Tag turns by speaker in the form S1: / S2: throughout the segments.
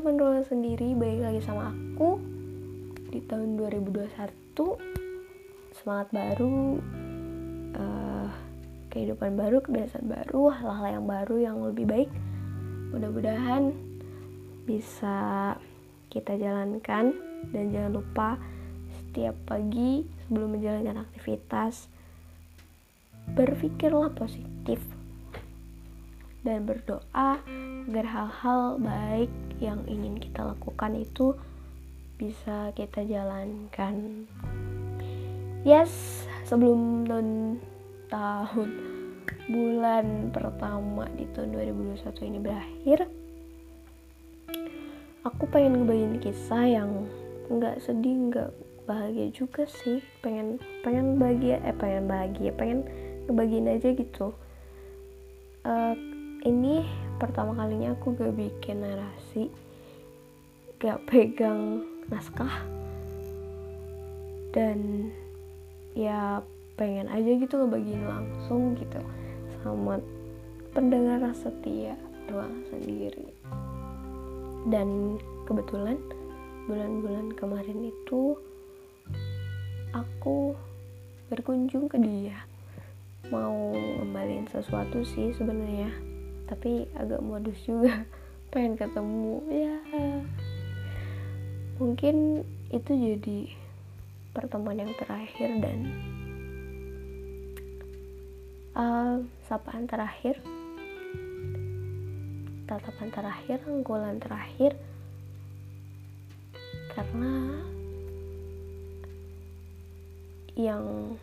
S1: teman-teman sendiri, balik lagi sama aku di tahun 2021 Semangat baru, uh, kehidupan baru, kebiasaan baru, hal-hal yang baru yang lebih baik Mudah-mudahan bisa kita jalankan. Dan jangan lupa setiap pagi sebelum menjalankan aktivitas berpikirlah positif dan berdoa agar hal-hal baik yang ingin kita lakukan itu bisa kita jalankan. Yes, sebelum tahun tahun bulan pertama di tahun 2021 ini berakhir, aku pengen ngebagiin kisah yang nggak sedih, nggak bahagia juga sih. Pengen pengen bahagia, eh pengen bahagia, pengen ngebagiin aja gitu. Uh, ini pertama kalinya aku gak bikin narasi gak pegang naskah. Dan ya pengen aja gitu ngebagiin langsung gitu sama pendengar setia doang sendiri. Dan kebetulan bulan-bulan kemarin itu aku berkunjung ke dia. Mau ngembaliin sesuatu sih sebenarnya tapi agak modus juga. Pengen ketemu. Ya. Mungkin itu jadi pertemuan yang terakhir dan uh, sapaan terakhir. Tatapan terakhir anggulan terakhir. Karena yang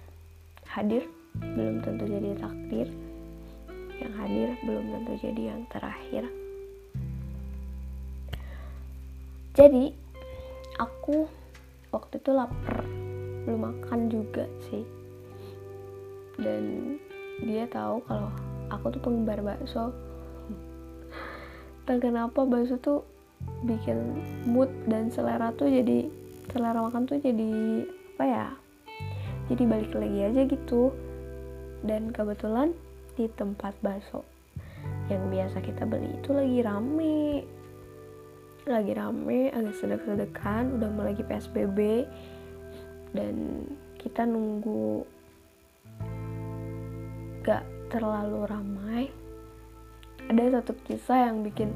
S1: hadir belum tentu jadi takdir yang hadir belum tentu jadi yang terakhir. Jadi, aku waktu itu lapar, belum makan juga sih. Dan dia tahu kalau aku tuh penggemar bakso. Dan kenapa bakso tuh bikin mood dan selera tuh jadi selera makan tuh jadi apa ya? Jadi balik lagi aja gitu. Dan kebetulan di tempat bakso yang biasa kita beli itu lagi rame. Lagi rame agak sedek-sedekan udah mulai lagi PSBB dan kita nunggu gak terlalu ramai. Ada satu kisah yang bikin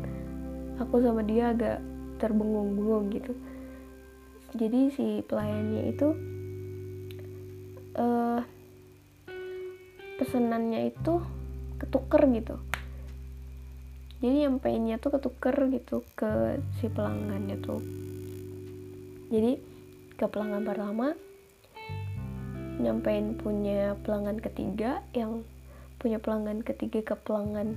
S1: aku sama dia agak terbengong-bengong gitu. Jadi si pelayannya itu uh, pesenannya itu ketuker gitu. Jadi yang pengennya tuh ketuker gitu ke si pelanggannya tuh. Jadi ke pelanggan pertama nyampein punya pelanggan ketiga yang punya pelanggan ketiga ke pelanggan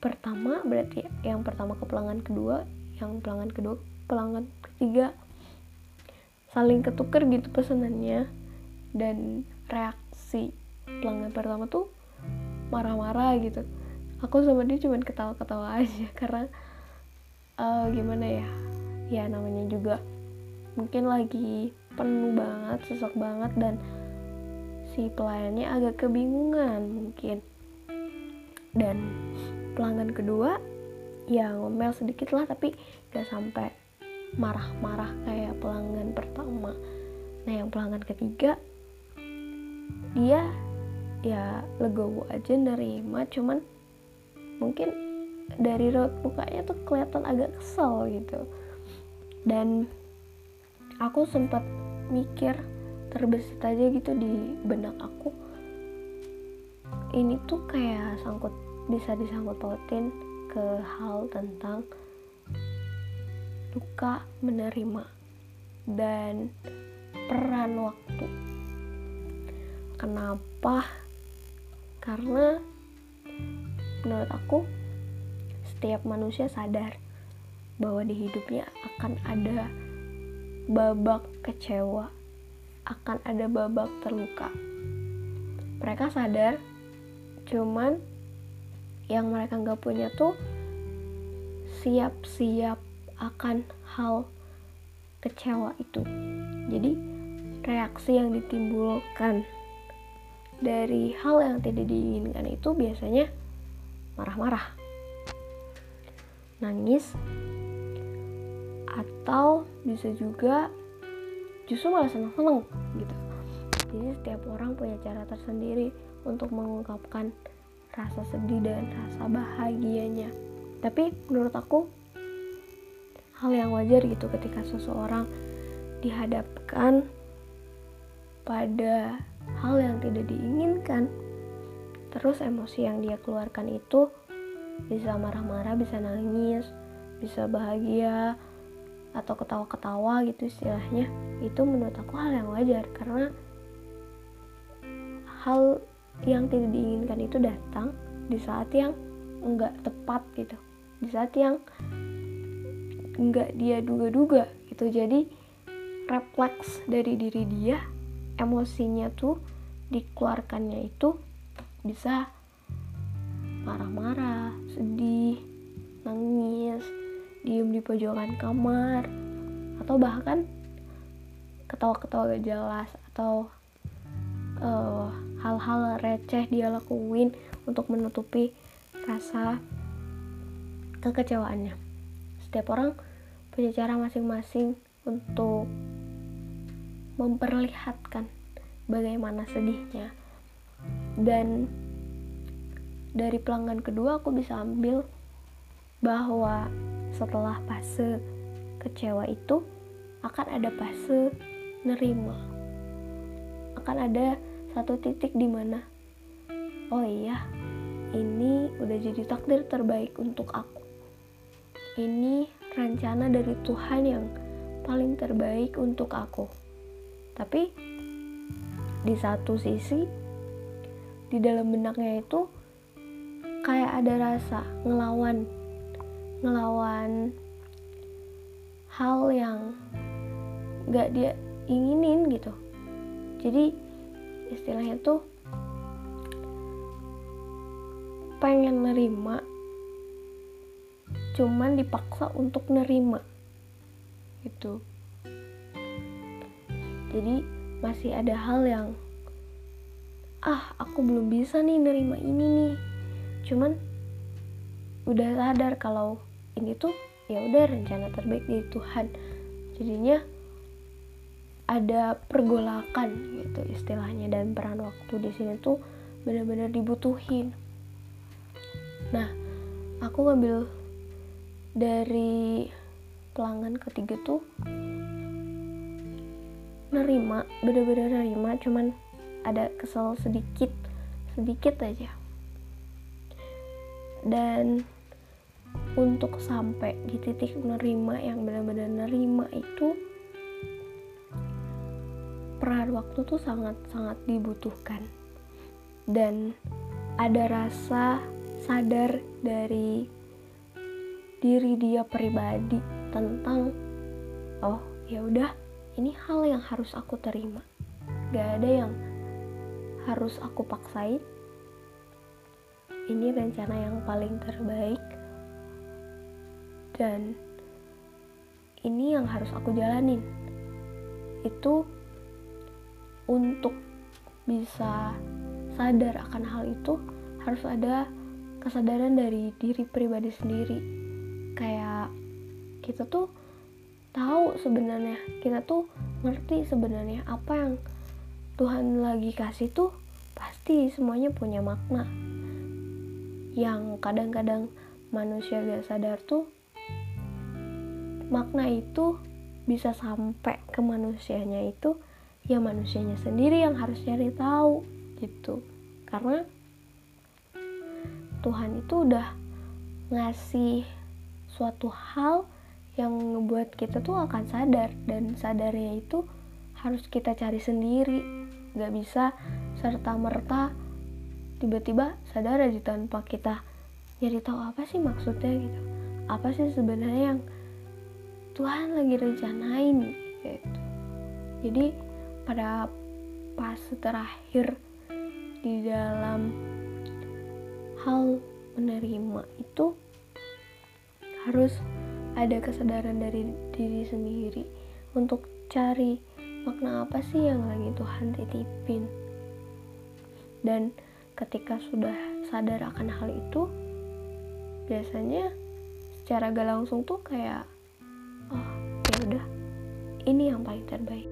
S1: pertama berarti yang pertama ke pelanggan kedua yang pelanggan kedua pelanggan ketiga saling ketuker gitu pesanannya. Dan reaksi pelanggan pertama tuh marah-marah gitu. Aku sama dia cuma ketawa-ketawa aja karena uh, gimana ya? Ya namanya juga mungkin lagi penuh banget sesak banget dan si pelayannya agak kebingungan mungkin. Dan pelanggan kedua ya ngomel sedikit lah tapi gak sampai marah-marah kayak pelanggan pertama. Nah yang pelanggan ketiga dia ya legowo aja nerima cuman mungkin dari raut mukanya tuh kelihatan agak kesel gitu. Dan aku sempat mikir terbesit aja gitu di benak aku. Ini tuh kayak sangkut bisa disangkut pautin ke hal tentang duka menerima dan peran waktu. Kenapa? Karena menurut aku setiap manusia sadar bahwa di hidupnya akan ada babak kecewa akan ada babak terluka. Mereka sadar cuman yang mereka nggak punya tuh siap-siap akan hal kecewa itu. Jadi, reaksi yang ditimbulkan dari hal yang tidak diinginkan itu biasanya marah-marah nangis atau bisa juga justru malah seneng-seneng gitu jadi setiap orang punya cara tersendiri untuk mengungkapkan rasa sedih dan rasa bahagianya tapi menurut aku hal yang wajar gitu ketika seseorang dihadapkan pada hal yang tidak diinginkan. Terus emosi yang dia keluarkan itu bisa marah-marah bisa nangis bisa bahagia atau ketawa-ketawa gitu istilahnya. Itu menurut aku hal yang wajar karena hal yang tidak diinginkan itu datang di saat yang enggak tepat gitu. Di saat yang enggak dia duga-duga gitu. Jadi refleks dari diri dia emosinya tuh dikeluarkannya itu bisa marah-marah sedih nangis diem di pojokan kamar atau bahkan ketawa-ketawa gak jelas atau uh, hal-hal receh dia lakuin untuk menutupi rasa kekecewaannya. Setiap orang punya cara masing-masing untuk memperlihatkan bagaimana sedihnya. Dan dari pelanggan kedua aku bisa ambil bahwa setelah fase kecewa itu akan ada fase nerima. Akan ada satu titik di mana oh iya ini udah jadi takdir terbaik untuk aku. Ini rencana dari Tuhan yang paling terbaik untuk aku. Tapi di satu sisi di dalam benaknya itu kayak ada rasa ngelawan ngelawan hal yang gak dia inginin gitu. Jadi istilahnya tuh pengen nerima cuman dipaksa untuk nerima. Gitu. Jadi masih ada hal yang ah aku belum bisa nih nerima ini nih. Cuman udah sadar kalau ini tuh ya udah rencana terbaik dari Tuhan. Jadinya ada pergolakan gitu istilahnya dan peran waktu di sini tuh benar-benar dibutuhin. Nah aku ngambil dari pelanggan ketiga tuh nerima bener-bener nerima cuman ada kesel sedikit sedikit aja. Dan untuk sampai di titik menerima yang benar-benar nerima itu peran waktu tuh sangat-sangat dibutuhkan. Dan ada rasa sadar dari diri dia pribadi tentang oh ya udah ini hal yang harus aku terima. Gak ada yang harus aku paksain. Ini rencana yang paling terbaik. Dan ini yang harus aku jalanin. Itu untuk bisa sadar akan hal itu harus ada kesadaran dari diri pribadi sendiri kayak kita tuh tahu sebenarnya kita tuh ngerti sebenarnya apa yang Tuhan lagi kasih tuh pasti semuanya punya makna. Yang kadang-kadang manusia gak sadar tuh makna itu bisa sampai ke manusianya itu ya manusianya sendiri yang harus cari tahu gitu. Karena Tuhan itu udah ngasih suatu hal yang ngebuat kita tuh akan sadar. Dan sadarnya itu harus kita cari sendiri. Gak bisa serta merta tiba-tiba sadar aja tanpa kita nyari tahu apa sih maksudnya gitu. Apa sih sebenarnya yang Tuhan lagi rencanain gitu. Jadi pada pas terakhir di dalam hal menerima itu harus ada kesadaran dari diri sendiri untuk cari makna apa sih yang lagi Tuhan titipin. Dan ketika sudah sadar akan hal itu biasanya secara gak langsung tuh kayak oh ya udah ini yang paling terbaik